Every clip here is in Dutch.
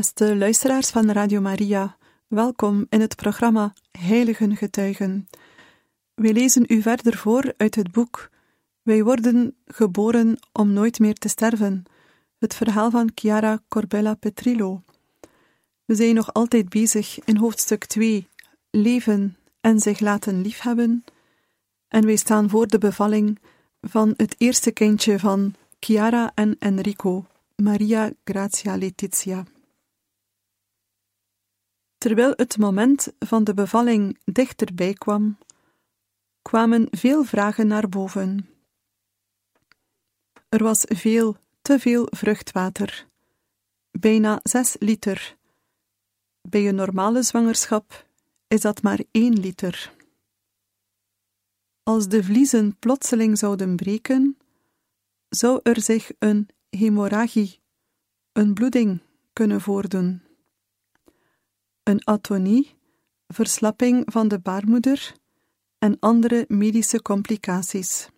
Beste luisteraars van Radio Maria, welkom in het programma Heiligen Getuigen. We lezen u verder voor uit het boek Wij worden geboren om nooit meer te sterven, het verhaal van Chiara Corbella Petrillo. We zijn nog altijd bezig in hoofdstuk 2, Leven en zich laten liefhebben, en wij staan voor de bevalling van het eerste kindje van Chiara en Enrico, Maria Grazia Letizia. Terwijl het moment van de bevalling dichterbij kwam, kwamen veel vragen naar boven. Er was veel, te veel vruchtwater, bijna zes liter. Bij een normale zwangerschap is dat maar één liter. Als de vliezen plotseling zouden breken, zou er zich een hemorragie, een bloeding, kunnen voordoen een atonie, verslapping van de baarmoeder en andere medische complicaties.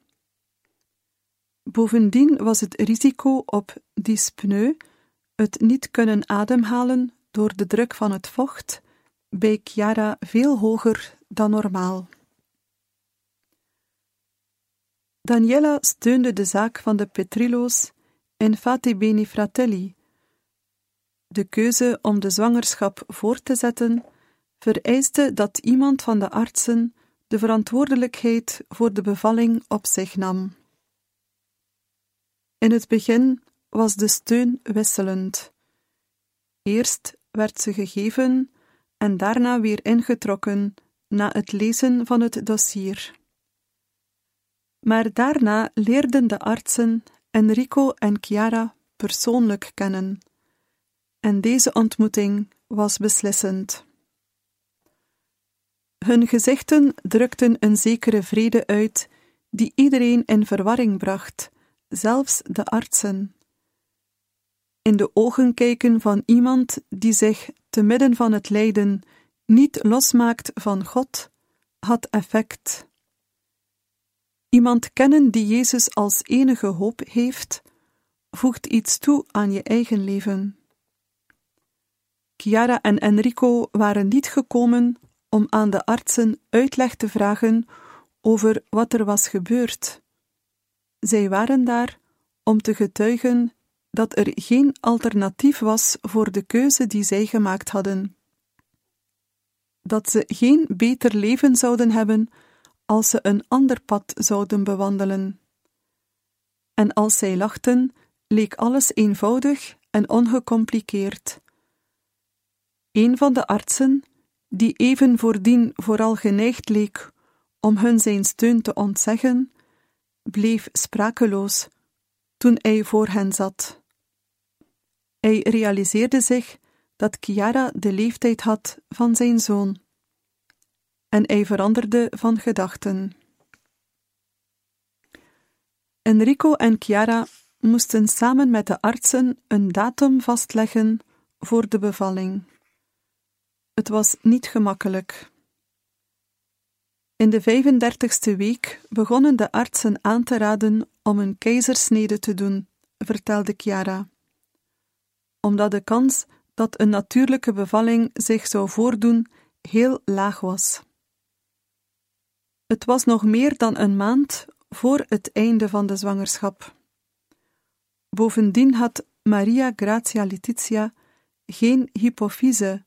Bovendien was het risico op dyspneu, het niet kunnen ademhalen door de druk van het vocht, bij Chiara veel hoger dan normaal. Daniela steunde de zaak van de Petrillo's in Fate Beni Fratelli, de keuze om de zwangerschap voor te zetten vereiste dat iemand van de artsen de verantwoordelijkheid voor de bevalling op zich nam. In het begin was de steun wisselend. Eerst werd ze gegeven en daarna weer ingetrokken na het lezen van het dossier. Maar daarna leerden de artsen Enrico en Chiara persoonlijk kennen en deze ontmoeting was beslissend. Hun gezichten drukten een zekere vrede uit, die iedereen in verwarring bracht, zelfs de artsen. In de ogen kijken van iemand die zich te midden van het lijden niet losmaakt van God, had effect. Iemand kennen die Jezus als enige hoop heeft, voegt iets toe aan je eigen leven. Chiara en Enrico waren niet gekomen om aan de artsen uitleg te vragen over wat er was gebeurd. Zij waren daar om te getuigen dat er geen alternatief was voor de keuze die zij gemaakt hadden. Dat ze geen beter leven zouden hebben als ze een ander pad zouden bewandelen. En als zij lachten, leek alles eenvoudig en ongecompliceerd. Een van de artsen, die even voordien vooral geneigd leek om hun zijn steun te ontzeggen, bleef sprakeloos toen hij voor hen zat. Hij realiseerde zich dat Chiara de leeftijd had van zijn zoon, en hij veranderde van gedachten. Enrico en Chiara moesten samen met de artsen een datum vastleggen voor de bevalling. Het was niet gemakkelijk. In de 35ste week begonnen de artsen aan te raden om een keizersnede te doen, vertelde Chiara. Omdat de kans dat een natuurlijke bevalling zich zou voordoen heel laag was. Het was nog meer dan een maand voor het einde van de zwangerschap. Bovendien had Maria Grazia Letizia geen hypofyse,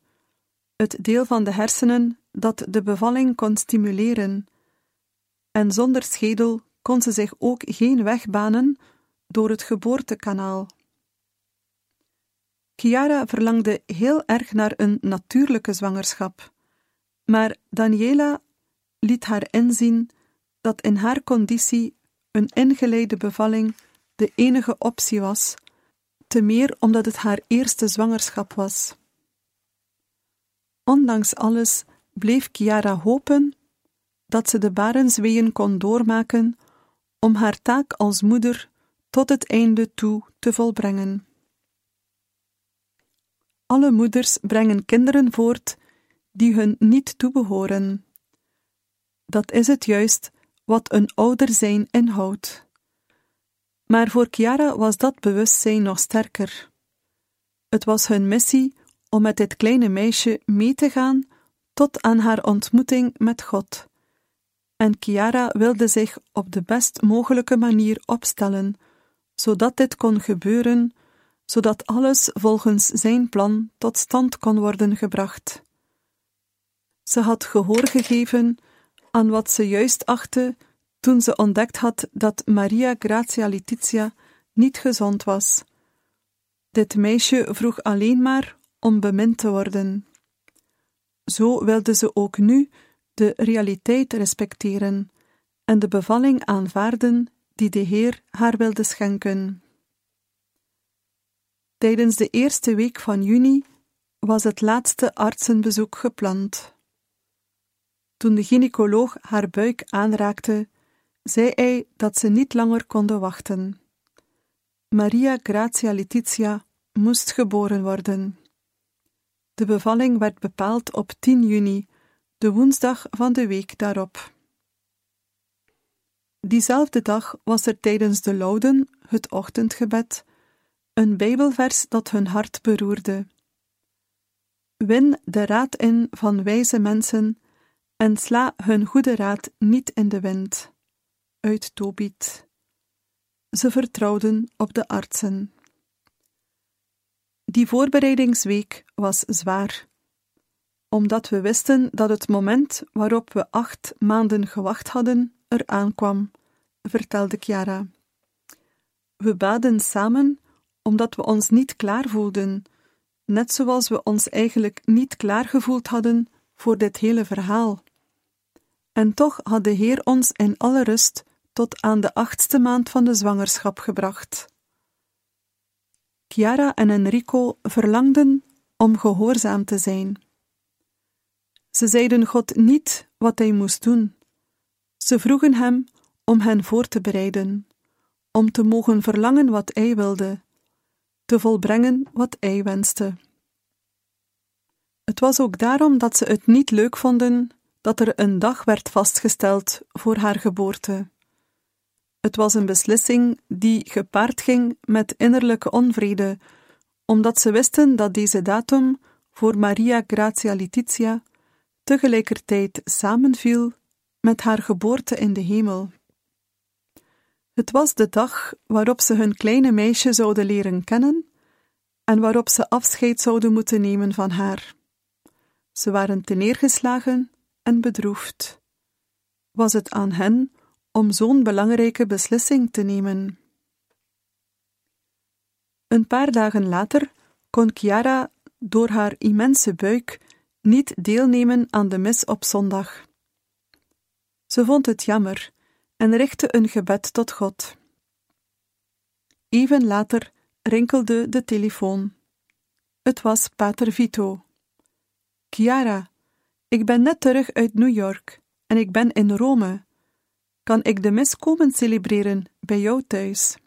het deel van de hersenen dat de bevalling kon stimuleren, en zonder schedel kon ze zich ook geen weg banen door het geboortekanaal. Chiara verlangde heel erg naar een natuurlijke zwangerschap, maar Daniela liet haar inzien dat in haar conditie een ingeleide bevalling de enige optie was, te meer omdat het haar eerste zwangerschap was. Ondanks alles bleef Chiara hopen dat ze de barensweeën kon doormaken om haar taak als moeder tot het einde toe te volbrengen. Alle moeders brengen kinderen voort die hun niet toebehoren. Dat is het juist wat een ouder zijn inhoudt. Maar voor Chiara was dat bewustzijn nog sterker. Het was hun missie om met dit kleine meisje mee te gaan tot aan haar ontmoeting met God. En Chiara wilde zich op de best mogelijke manier opstellen, zodat dit kon gebeuren, zodat alles volgens zijn plan tot stand kon worden gebracht. Ze had gehoor gegeven aan wat ze juist achtte toen ze ontdekt had dat Maria Grazia Letizia niet gezond was. Dit meisje vroeg alleen maar om bemind te worden. Zo wilde ze ook nu de realiteit respecteren en de bevalling aanvaarden die de Heer haar wilde schenken. Tijdens de eerste week van juni was het laatste artsenbezoek gepland. Toen de gynaecoloog haar buik aanraakte, zei hij dat ze niet langer konden wachten. Maria Grazia Letizia moest geboren worden. De bevalling werd bepaald op 10 juni, de woensdag van de week daarop. Diezelfde dag was er tijdens de Louden, het ochtendgebed, een Bijbelvers dat hun hart beroerde. Win de raad in van wijze mensen en sla hun goede raad niet in de wind. Uit Tobit. Ze vertrouwden op de artsen. Die voorbereidingsweek was zwaar, omdat we wisten dat het moment waarop we acht maanden gewacht hadden er aankwam, vertelde Chiara. We baden samen omdat we ons niet klaar voelden, net zoals we ons eigenlijk niet klaar gevoeld hadden voor dit hele verhaal. En toch had de Heer ons in alle rust tot aan de achtste maand van de zwangerschap gebracht. Chiara en Enrico verlangden om gehoorzaam te zijn. Ze zeiden God niet wat hij moest doen. Ze vroegen hem om hen voor te bereiden, om te mogen verlangen wat hij wilde, te volbrengen wat hij wenste. Het was ook daarom dat ze het niet leuk vonden dat er een dag werd vastgesteld voor haar geboorte. Het was een beslissing die gepaard ging met innerlijke onvrede, omdat ze wisten dat deze datum voor Maria Grazia Letizia tegelijkertijd samenviel met haar geboorte in de hemel. Het was de dag waarop ze hun kleine meisje zouden leren kennen en waarop ze afscheid zouden moeten nemen van haar. Ze waren neergeslagen en bedroefd. Was het aan hen om zo'n belangrijke beslissing te nemen? Een paar dagen later kon Chiara door haar immense buik niet deelnemen aan de mis op zondag. Ze vond het jammer en richtte een gebed tot God. Even later rinkelde de telefoon. Het was Pater Vito. Chiara, ik ben net terug uit New York en ik ben in Rome. Kan ik de mis komen celebreren bij jou thuis?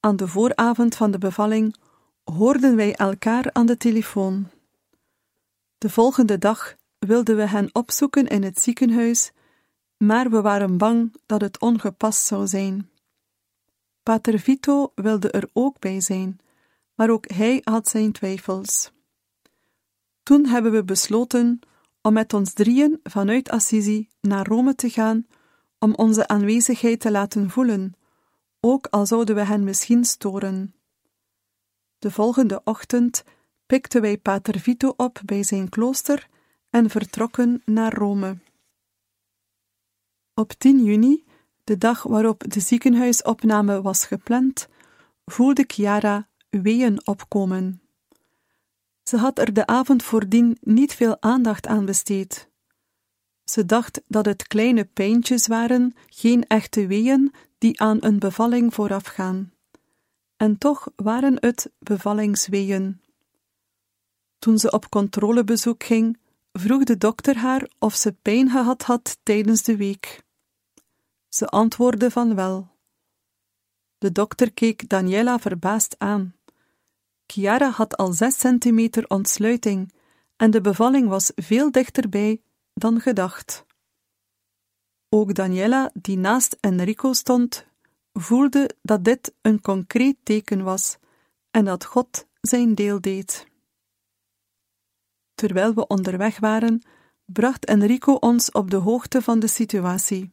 Aan de vooravond van de bevalling hoorden wij elkaar aan de telefoon. De volgende dag wilden we hen opzoeken in het ziekenhuis, maar we waren bang dat het ongepast zou zijn. Pater Vito wilde er ook bij zijn, maar ook hij had zijn twijfels. Toen hebben we besloten om met ons drieën vanuit Assisi naar Rome te gaan om onze aanwezigheid te laten voelen, ook al zouden we hen misschien storen. De volgende ochtend pikten wij Pater Vito op bij zijn klooster en vertrokken naar Rome. Op 10 juni, de dag waarop de ziekenhuisopname was gepland, voelde Chiara weeën opkomen. Ze had er de avond voordien niet veel aandacht aan besteed. Ze dacht dat het kleine pijntjes waren, geen echte weeën die aan een bevalling voorafgaan. En toch waren het bevallingsweeën. Toen ze op controlebezoek ging, vroeg de dokter haar of ze pijn gehad had tijdens de week. Ze antwoordde van wel. De dokter keek Daniela verbaasd aan. Chiara had al zes centimeter ontsluiting en de bevalling was veel dichterbij dan gedacht. Ook Daniela, die naast Enrico stond, voelde dat dit een concreet teken was en dat God zijn deel deed. Terwijl we onderweg waren, bracht Enrico ons op de hoogte van de situatie.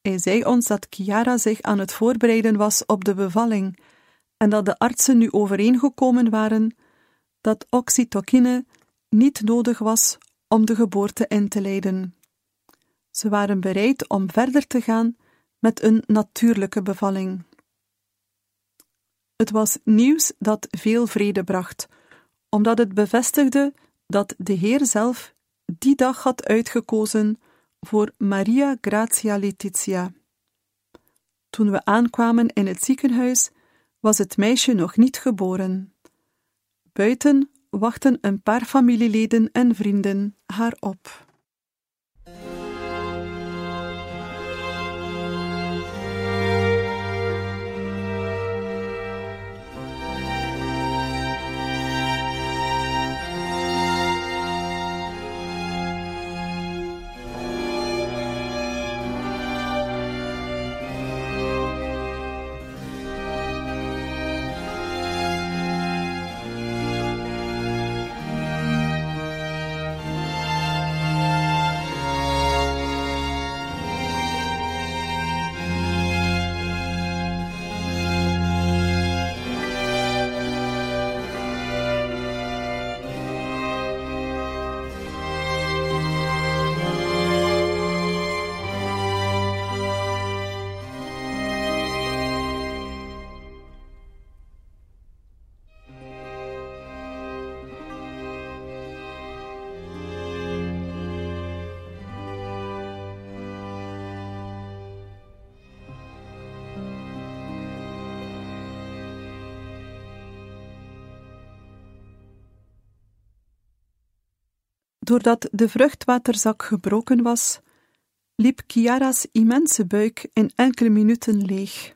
Hij zei ons dat Chiara zich aan het voorbereiden was op de bevalling en dat de artsen nu overeengekomen waren dat oxytocine niet nodig was om de geboorte in te leiden. Ze waren bereid om verder te gaan met een natuurlijke bevalling. Het was nieuws dat veel vrede bracht, omdat het bevestigde dat de Heer zelf die dag had uitgekozen voor Maria Grazia Letizia. Toen we aankwamen in het ziekenhuis, was het meisje nog niet geboren. Buiten wachten een paar familieleden en vrienden haar op. Doordat de vruchtwaterzak gebroken was, liep Chiara's immense buik in enkele minuten leeg.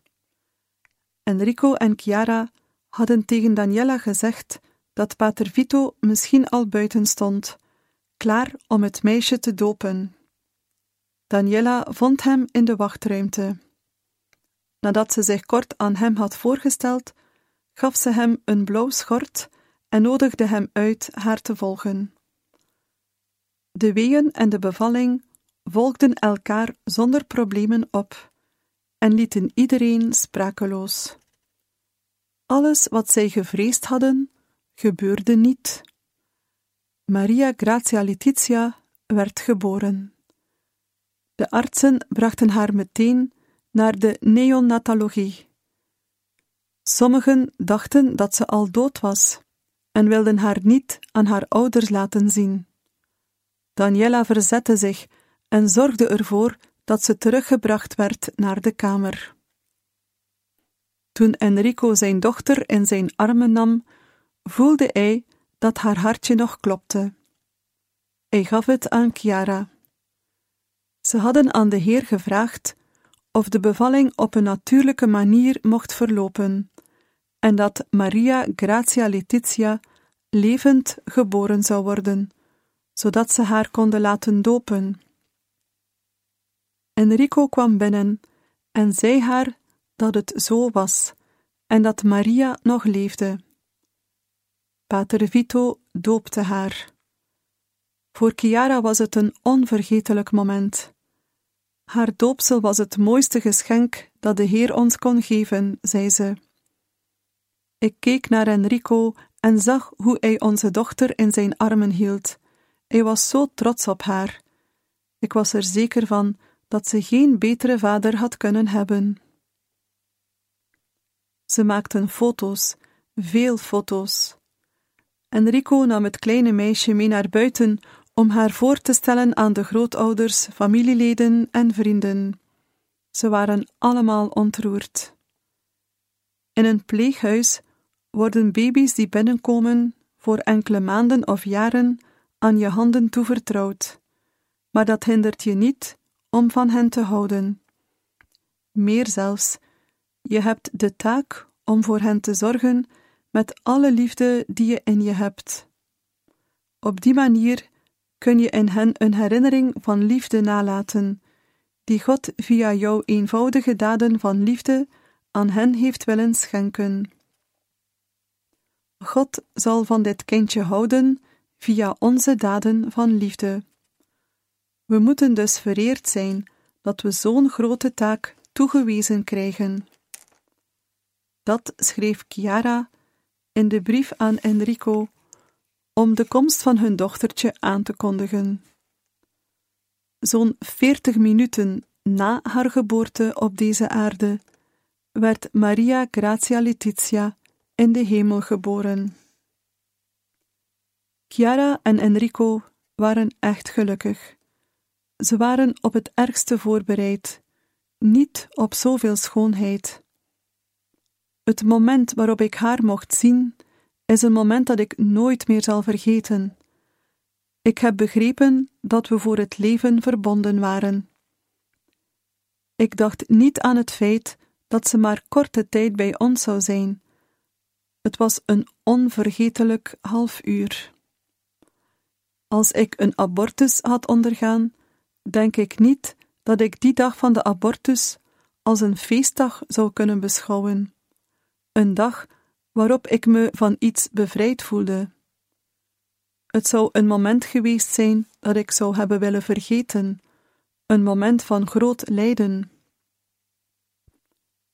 Enrico en Chiara hadden tegen Daniela gezegd dat Pater Vito misschien al buiten stond, klaar om het meisje te dopen. Daniela vond hem in de wachtruimte. Nadat ze zich kort aan hem had voorgesteld, gaf ze hem een blauw schort en nodigde hem uit haar te volgen. De weeën en de bevalling volgden elkaar zonder problemen op en lieten iedereen sprakeloos. Alles wat zij gevreesd hadden, gebeurde niet. Maria Grazia Letizia werd geboren. De artsen brachten haar meteen naar de neonatologie. Sommigen dachten dat ze al dood was en wilden haar niet aan haar ouders laten zien. Daniela verzette zich en zorgde ervoor dat ze teruggebracht werd naar de kamer. Toen Enrico zijn dochter in zijn armen nam, voelde hij dat haar hartje nog klopte. Hij gaf het aan Chiara. Ze hadden aan de Heer gevraagd of de bevalling op een natuurlijke manier mocht verlopen en dat Maria Grazia Letizia levend geboren zou worden zodat ze haar konden laten dopen. Enrico kwam binnen en zei haar dat het zo was en dat Maria nog leefde. Pater Vito doopte haar. Voor Chiara was het een onvergetelijk moment. Haar doopsel was het mooiste geschenk dat de Heer ons kon geven, zei ze. Ik keek naar Enrico en zag hoe hij onze dochter in zijn armen hield hij was zo trots op haar. Ik was er zeker van dat ze geen betere vader had kunnen hebben. Ze maakten foto's, veel foto's. Enrico nam het kleine meisje mee naar buiten om haar voor te stellen aan de grootouders, familieleden en vrienden. Ze waren allemaal ontroerd. In een pleeghuis worden baby's die binnenkomen voor enkele maanden of jaren aan je handen toevertrouwd, maar dat hindert je niet om van hen te houden. Meer zelfs, je hebt de taak om voor hen te zorgen met alle liefde die je in je hebt. Op die manier kun je in hen een herinnering van liefde nalaten, die God via jouw eenvoudige daden van liefde aan hen heeft willen schenken. God zal van dit kindje houden via onze daden van liefde. We moeten dus vereerd zijn dat we zo'n grote taak toegewezen krijgen. Dat schreef Chiara in de brief aan Enrico om de komst van hun dochtertje aan te kondigen. Zo'n veertig minuten na haar geboorte op deze aarde werd Maria Grazia Letizia in de hemel geboren. Chiara en Enrico waren echt gelukkig. Ze waren op het ergste voorbereid, niet op zoveel schoonheid. Het moment waarop ik haar mocht zien, is een moment dat ik nooit meer zal vergeten. Ik heb begrepen dat we voor het leven verbonden waren. Ik dacht niet aan het feit dat ze maar korte tijd bij ons zou zijn. Het was een onvergetelijk half uur. Als ik een abortus had ondergaan, denk ik niet dat ik die dag van de abortus als een feestdag zou kunnen beschouwen. Een dag waarop ik me van iets bevrijd voelde. Het zou een moment geweest zijn dat ik zou hebben willen vergeten, een moment van groot lijden.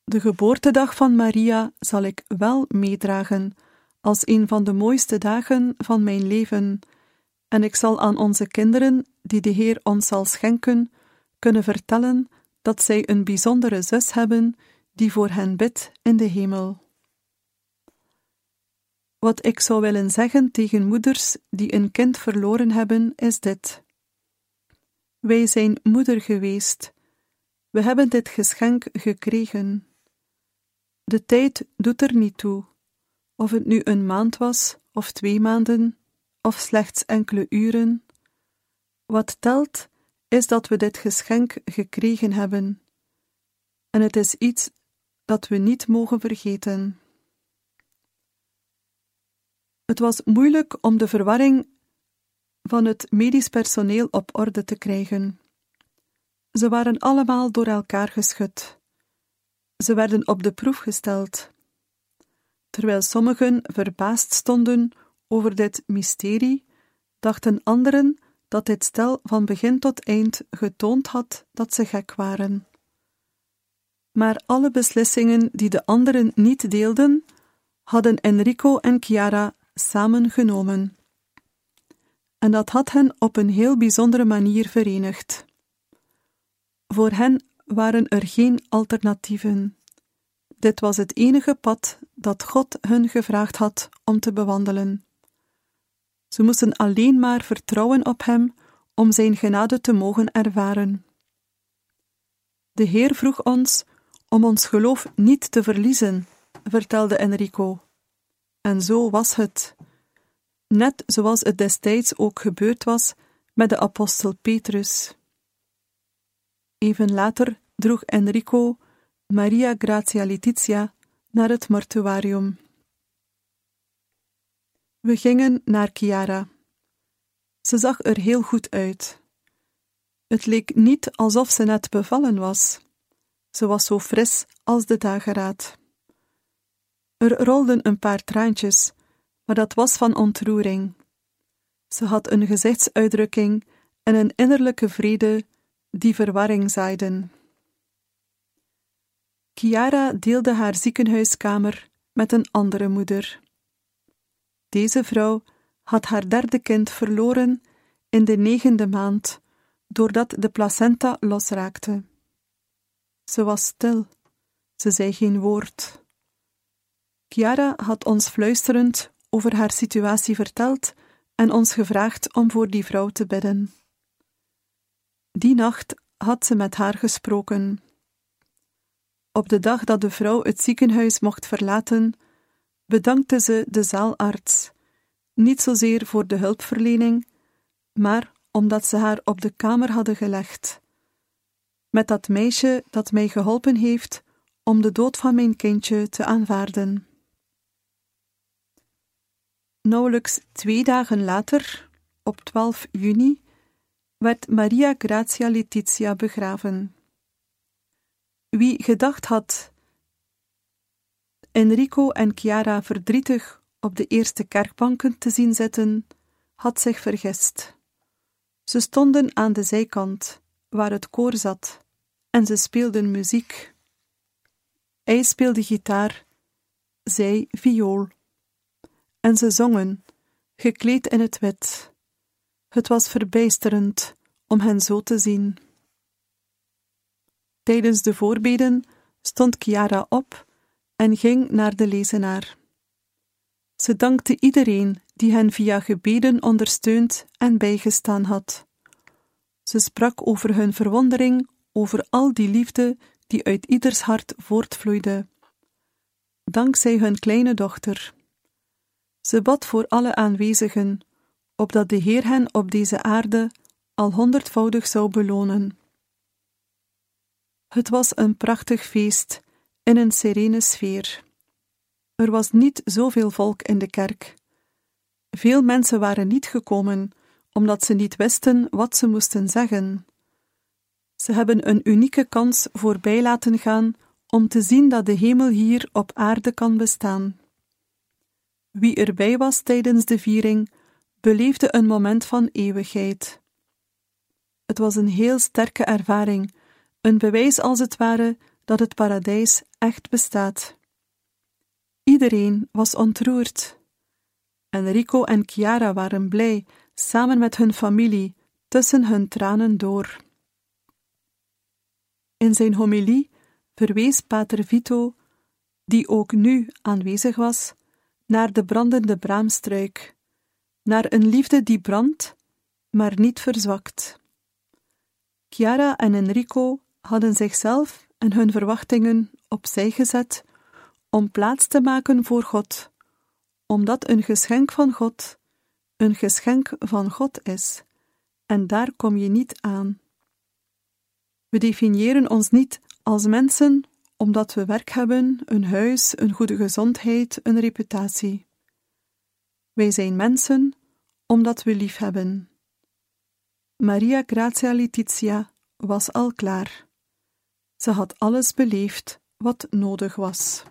De geboortedag van Maria zal ik wel meedragen als een van de mooiste dagen van mijn leven, en ik zal aan onze kinderen, die de Heer ons zal schenken, kunnen vertellen dat zij een bijzondere zus hebben die voor hen bidt in de hemel. Wat ik zou willen zeggen tegen moeders die een kind verloren hebben, is dit. Wij zijn moeder geweest. We hebben dit geschenk gekregen. De tijd doet er niet toe, of het nu een maand was, of twee maanden, of slechts enkele uren. Wat telt, is dat we dit geschenk gekregen hebben. En het is iets dat we niet mogen vergeten. Het was moeilijk om de verwarring van het medisch personeel op orde te krijgen. Ze waren allemaal door elkaar geschud. Ze werden op de proef gesteld. Terwijl sommigen verbaasd stonden over dit mysterie, dachten anderen dat dit stel van begin tot eind getoond had dat ze gek waren. Maar alle beslissingen die de anderen niet deelden, hadden Enrico en Chiara samengenomen. En dat had hen op een heel bijzondere manier verenigd. Voor hen waren er geen alternatieven. Dit was het enige pad dat God hun gevraagd had om te bewandelen. Ze moesten alleen maar vertrouwen op Hem om Zijn genade te mogen ervaren. De Heer vroeg ons om ons geloof niet te verliezen, vertelde Enrico. En zo was het. Net zoals het destijds ook gebeurd was met de apostel Petrus. Even later droeg Enrico Maria Grazia Letizia naar het mortuarium. We gingen naar Chiara. Ze zag er heel goed uit. Het leek niet alsof ze net bevallen was. Ze was zo fris als de dageraad. Er rolden een paar traantjes, maar dat was van ontroering. Ze had een gezichtsuitdrukking en een innerlijke vrede die verwarring zaaiden. Chiara deelde haar ziekenhuiskamer met een andere moeder. Deze vrouw had haar derde kind verloren in de negende maand, doordat de placenta losraakte. Ze was stil, ze zei geen woord. Chiara had ons fluisterend over haar situatie verteld en ons gevraagd om voor die vrouw te bidden. Die nacht had ze met haar gesproken. Op de dag dat de vrouw het ziekenhuis mocht verlaten, bedankte ze de zaalarts, niet zozeer voor de hulpverlening, maar omdat ze haar op de kamer hadden gelegd. Met dat meisje dat mij geholpen heeft om de dood van mijn kindje te aanvaarden. Nauwelijks twee dagen later, op 12 juni, werd Maria Grazia Letizia begraven. Wie gedacht had Enrico en Chiara verdrietig op de eerste kerkbanken te zien zitten, had zich vergist. Ze stonden aan de zijkant, waar het koor zat, en ze speelden muziek. Hij speelde gitaar, zij viool. En ze zongen, gekleed in het wit. Het was verbijsterend om hen zo te zien. Tijdens de voorbeden stond Chiara op en ging naar de lezenaar. Ze dankte iedereen die hen via gebeden ondersteund en bijgestaan had. Ze sprak over hun verwondering over al die liefde die uit ieders hart voortvloeide, dankzij hun kleine dochter. Ze bad voor alle aanwezigen, opdat de Heer hen op deze aarde al honderdvoudig zou belonen. Het was een prachtig feest in een serene sfeer. Er was niet zoveel volk in de kerk. Veel mensen waren niet gekomen, omdat ze niet wisten wat ze moesten zeggen. Ze hebben een unieke kans voorbij laten gaan om te zien dat de hemel hier op aarde kan bestaan. Wie erbij was tijdens de viering, beleefde een moment van eeuwigheid. Het was een heel sterke ervaring, een bewijs als het ware dat het paradijs echt bestaat. Iedereen was ontroerd. Enrico en Chiara waren blij, samen met hun familie, tussen hun tranen door. In zijn homilie verwees Pater Vito, die ook nu aanwezig was, naar de brandende braamstruik, naar een liefde die brandt, maar niet verzwakt. Chiara en Enrico hadden zichzelf en hun verwachtingen opzij gezet om plaats te maken voor God, omdat een geschenk van God een geschenk van God is, en daar kom je niet aan. We definiëren ons niet als mensen omdat we werk hebben, een huis, een goede gezondheid, een reputatie. Wij zijn mensen omdat we lief hebben. Maria Grazia Letizia was al klaar. Ze had alles beleefd wat nodig was.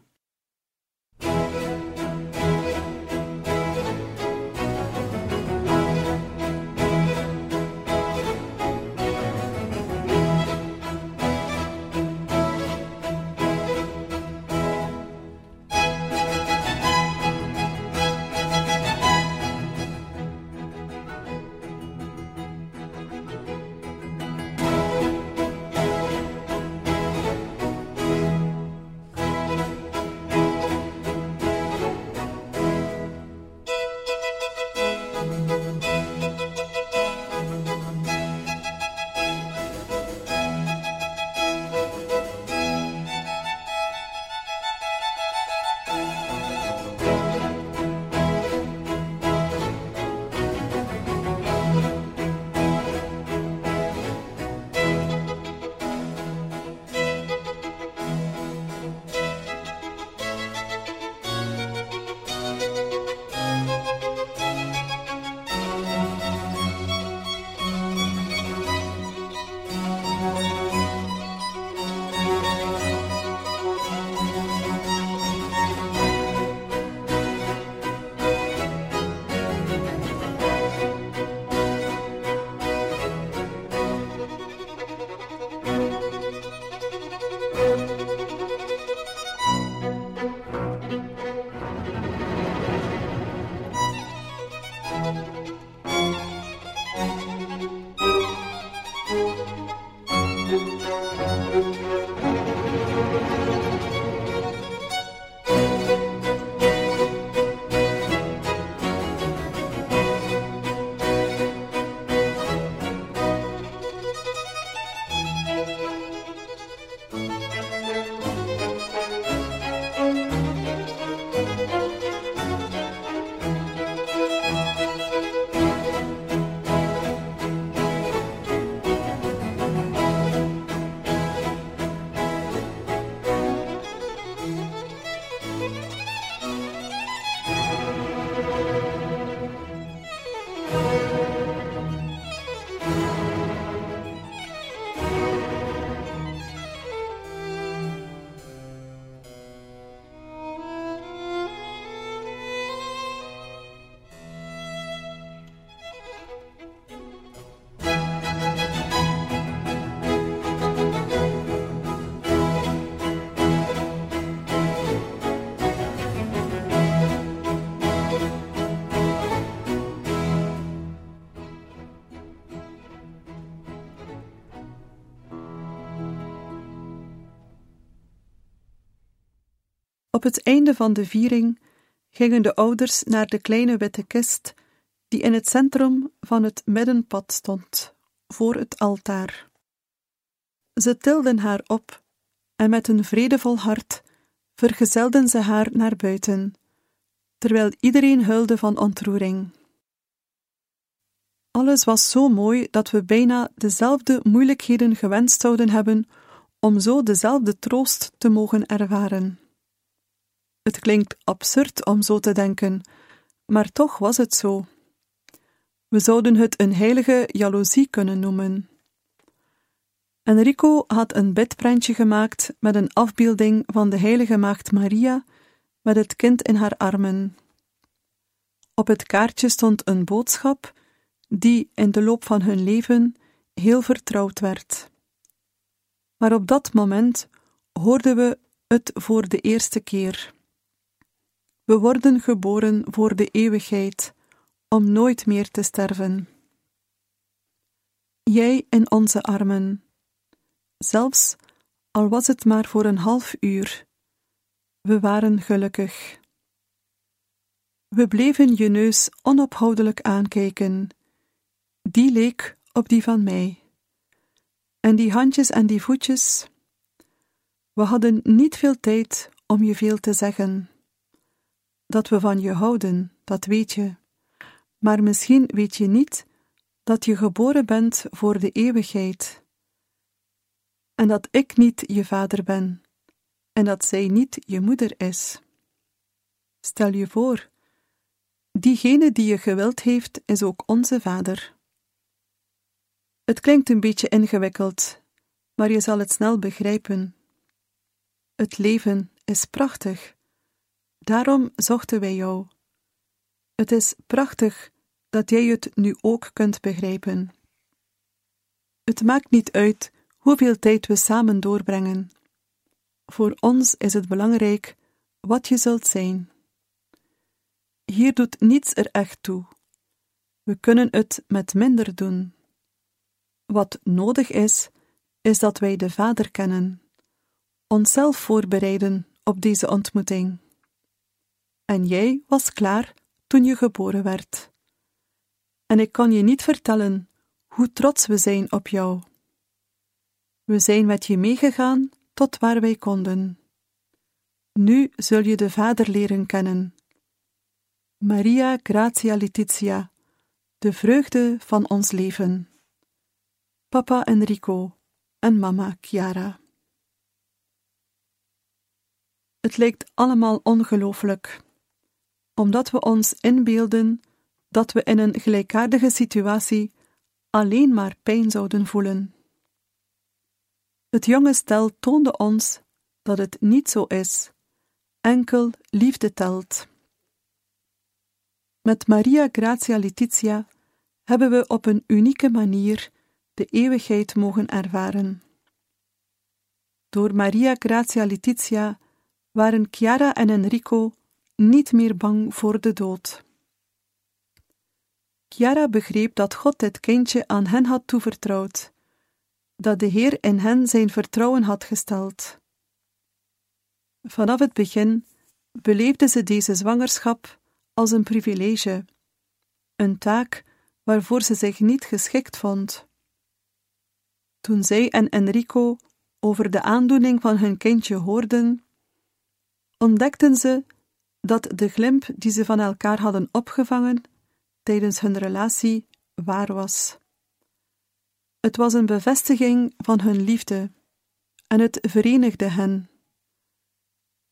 Op het einde van de viering gingen de ouders naar de kleine witte kist die in het centrum van het middenpad stond, voor het altaar. Ze tilden haar op en met een vredevol hart vergezelden ze haar naar buiten, terwijl iedereen huilde van ontroering. Alles was zo mooi dat we bijna dezelfde moeilijkheden gewenst zouden hebben om zo dezelfde troost te mogen ervaren. Het klinkt absurd om zo te denken, maar toch was het zo. We zouden het een heilige jaloezie kunnen noemen. Enrico had een bedprentje gemaakt met een afbeelding van de heilige maagd Maria met het kind in haar armen. Op het kaartje stond een boodschap die in de loop van hun leven heel vertrouwd werd. Maar op dat moment hoorden we het voor de eerste keer. We worden geboren voor de eeuwigheid, om nooit meer te sterven. Jij in onze armen, zelfs al was het maar voor een half uur, we waren gelukkig. We bleven je neus onophoudelijk aankijken, die leek op die van mij. En die handjes en die voetjes. We hadden niet veel tijd om je veel te zeggen. Dat we van je houden, dat weet je. Maar misschien weet je niet dat je geboren bent voor de eeuwigheid. En dat ik niet je vader ben, en dat zij niet je moeder is. Stel je voor, diegene die je gewild heeft, is ook onze vader. Het klinkt een beetje ingewikkeld, maar je zal het snel begrijpen. Het leven is prachtig. Daarom zochten wij jou. Het is prachtig dat jij het nu ook kunt begrijpen. Het maakt niet uit hoeveel tijd we samen doorbrengen. Voor ons is het belangrijk wat je zult zijn. Hier doet niets er echt toe. We kunnen het met minder doen. Wat nodig is, is dat wij de Vader kennen, onszelf voorbereiden op deze ontmoeting. En jij was klaar toen je geboren werd. En ik kan je niet vertellen hoe trots we zijn op jou. We zijn met je meegegaan tot waar wij konden. Nu zul je de Vader leren kennen. Maria Gratia Letizia, de vreugde van ons leven papa Enrico en mama Chiara. Het lijkt allemaal ongelooflijk, omdat we ons inbeelden dat we in een gelijkaardige situatie alleen maar pijn zouden voelen. Het jonge stel toonde ons dat het niet zo is, enkel liefde telt. Met Maria Grazia Letizia hebben we op een unieke manier de eeuwigheid mogen ervaren. Door Maria Grazia Letizia waren Chiara en Enrico niet meer bang voor de dood. Chiara begreep dat God dit kindje aan hen had toevertrouwd, dat de Heer in hen zijn vertrouwen had gesteld. Vanaf het begin beleefde ze deze zwangerschap als een privilege, een taak waarvoor ze zich niet geschikt vond. Toen zij en Enrico over de aandoening van hun kindje hoorden, ontdekten ze dat de glimp die ze van elkaar hadden opgevangen tijdens hun relatie waar was. Het was een bevestiging van hun liefde en het verenigde hen.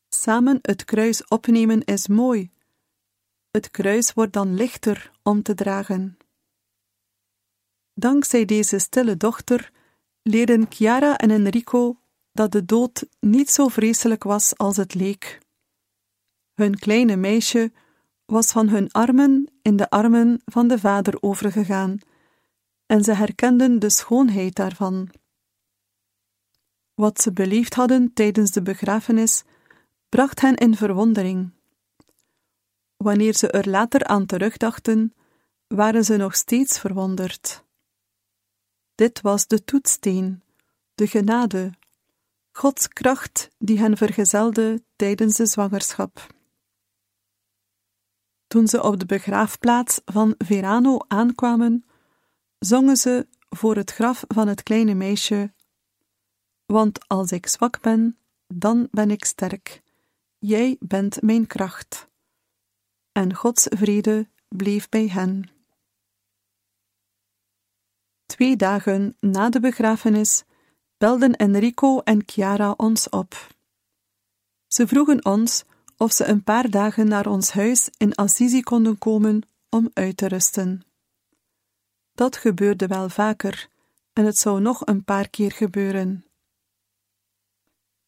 Samen het kruis opnemen is mooi. Het kruis wordt dan lichter om te dragen. Dankzij deze stille dochter leerden Chiara en Enrico dat de dood niet zo vreselijk was als het leek. Hun kleine meisje was van hun armen in de armen van de vader overgegaan, en ze herkenden de schoonheid daarvan. Wat ze beleefd hadden tijdens de begrafenis bracht hen in verwondering. Wanneer ze er later aan terugdachten, waren ze nog steeds verwonderd. Dit was de toetsteen, de genade, Gods kracht die hen vergezelde tijdens de zwangerschap. Toen ze op de begraafplaats van Verano aankwamen, zongen ze voor het graf van het kleine meisje: Want als ik zwak ben, dan ben ik sterk. Jij bent mijn kracht. En Gods vrede bleef bij hen. Twee dagen na de begrafenis belden Enrico en Chiara ons op. Ze vroegen ons of ze een paar dagen naar ons huis in Assisi konden komen om uit te rusten. Dat gebeurde wel vaker en het zou nog een paar keer gebeuren.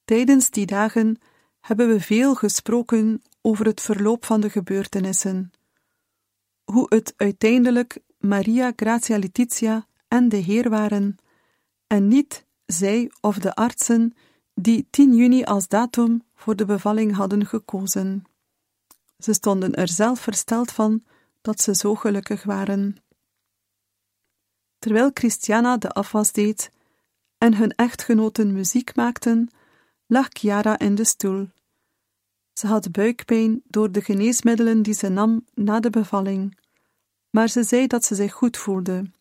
Tijdens die dagen hebben we veel gesproken over het verloop van de gebeurtenissen. Hoe het uiteindelijk Maria Grazia Letizia en de Heer waren, en niet zij of de artsen die 10 juni als datum voor de bevalling hadden gekozen. Ze stonden er zelf versteld van dat ze zo gelukkig waren. Terwijl Christiana de afwas deed en hun echtgenoten muziek maakten, lag Chiara in de stoel. Ze had buikpijn door de geneesmiddelen die ze nam na de bevalling, maar ze zei dat ze zich goed voelde.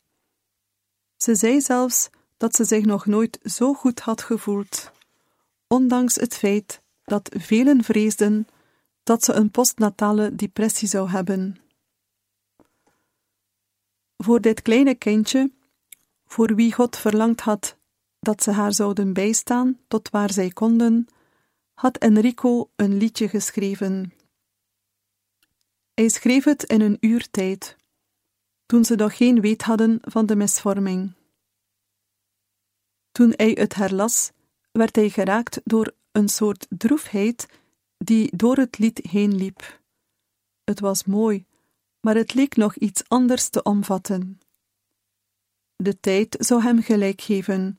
Ze zei zelfs dat ze zich nog nooit zo goed had gevoeld, ondanks het feit dat velen vreesden dat ze een postnatale depressie zou hebben. Voor dit kleine kindje, voor wie God verlangd had dat ze haar zouden bijstaan tot waar zij konden, had Enrico een liedje geschreven. Hij schreef het in een uur tijd, toen ze nog geen weet hadden van de misvorming. Toen hij het herlas, werd hij geraakt door een soort droefheid die door het lied heen liep. Het was mooi, maar het leek nog iets anders te omvatten. De tijd zou hem gelijk geven.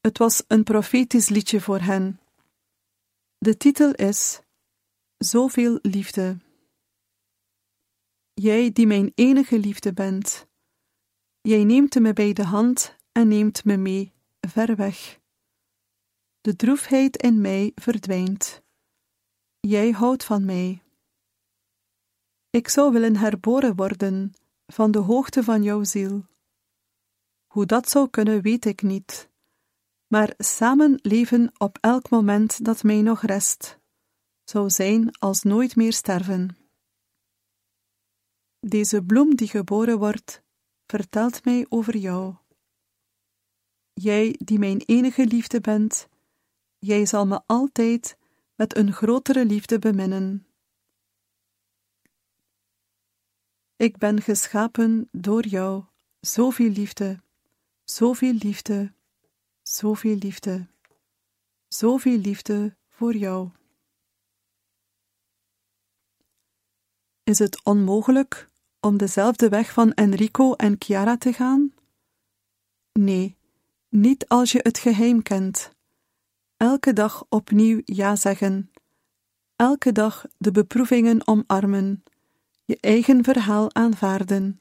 Het was een profetisch liedje voor hen. De titel is Zoveel liefde. Jij die mijn enige liefde bent. Jij neemt me bij de hand en neemt me mee, ver weg. De droefheid in mij verdwijnt. Jij houdt van mij. Ik zou willen herboren worden van de hoogte van jouw ziel. Hoe dat zou kunnen, weet ik niet, maar samen leven op elk moment dat mij nog rest, zou zijn als nooit meer sterven. Deze bloem die geboren wordt, vertelt mij over jou. Jij die mijn enige liefde bent, jij zal me altijd met een grotere liefde beminnen. Ik ben geschapen door jou, zoveel liefde, zoveel liefde, zoveel liefde, zoveel liefde voor jou. Is het onmogelijk om dezelfde weg van Enrico en Chiara te gaan? Nee, niet als je het geheim kent. Elke dag opnieuw ja zeggen. Elke dag de beproevingen omarmen. Je eigen verhaal aanvaarden.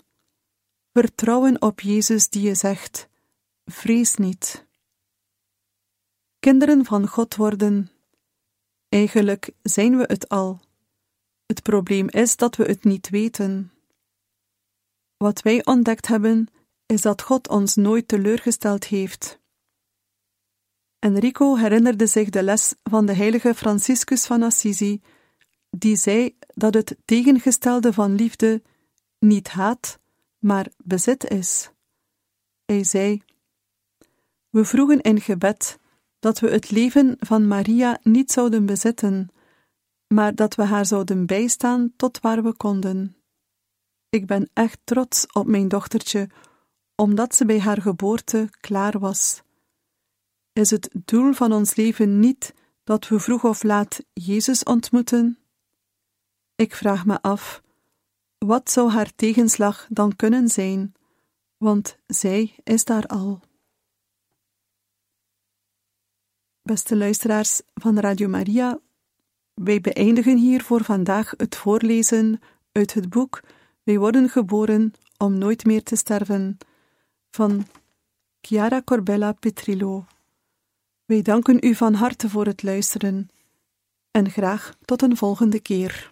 Vertrouwen op Jezus die je zegt: vrees niet. Kinderen van God worden. Eigenlijk zijn we het al. Het probleem is dat we het niet weten. Wat wij ontdekt hebben, is dat God ons nooit teleurgesteld heeft. Enrico herinnerde zich de les van de heilige Franciscus van Assisi, die zei dat het tegengestelde van liefde niet haat, maar bezit is. Hij zei: We vroegen in gebed dat we het leven van Maria niet zouden bezitten, maar dat we haar zouden bijstaan tot waar we konden. Ik ben echt trots op mijn dochtertje, omdat ze bij haar geboorte klaar was. Is het doel van ons leven niet dat we vroeg of laat Jezus ontmoeten? Ik vraag me af, wat zou haar tegenslag dan kunnen zijn, want zij is daar al. Beste luisteraars van Radio Maria, wij beëindigen hier voor vandaag het voorlezen uit het boek Wij worden geboren om nooit meer te sterven van Chiara Corbella Petrillo. Wij danken u van harte voor het luisteren en graag tot een volgende keer.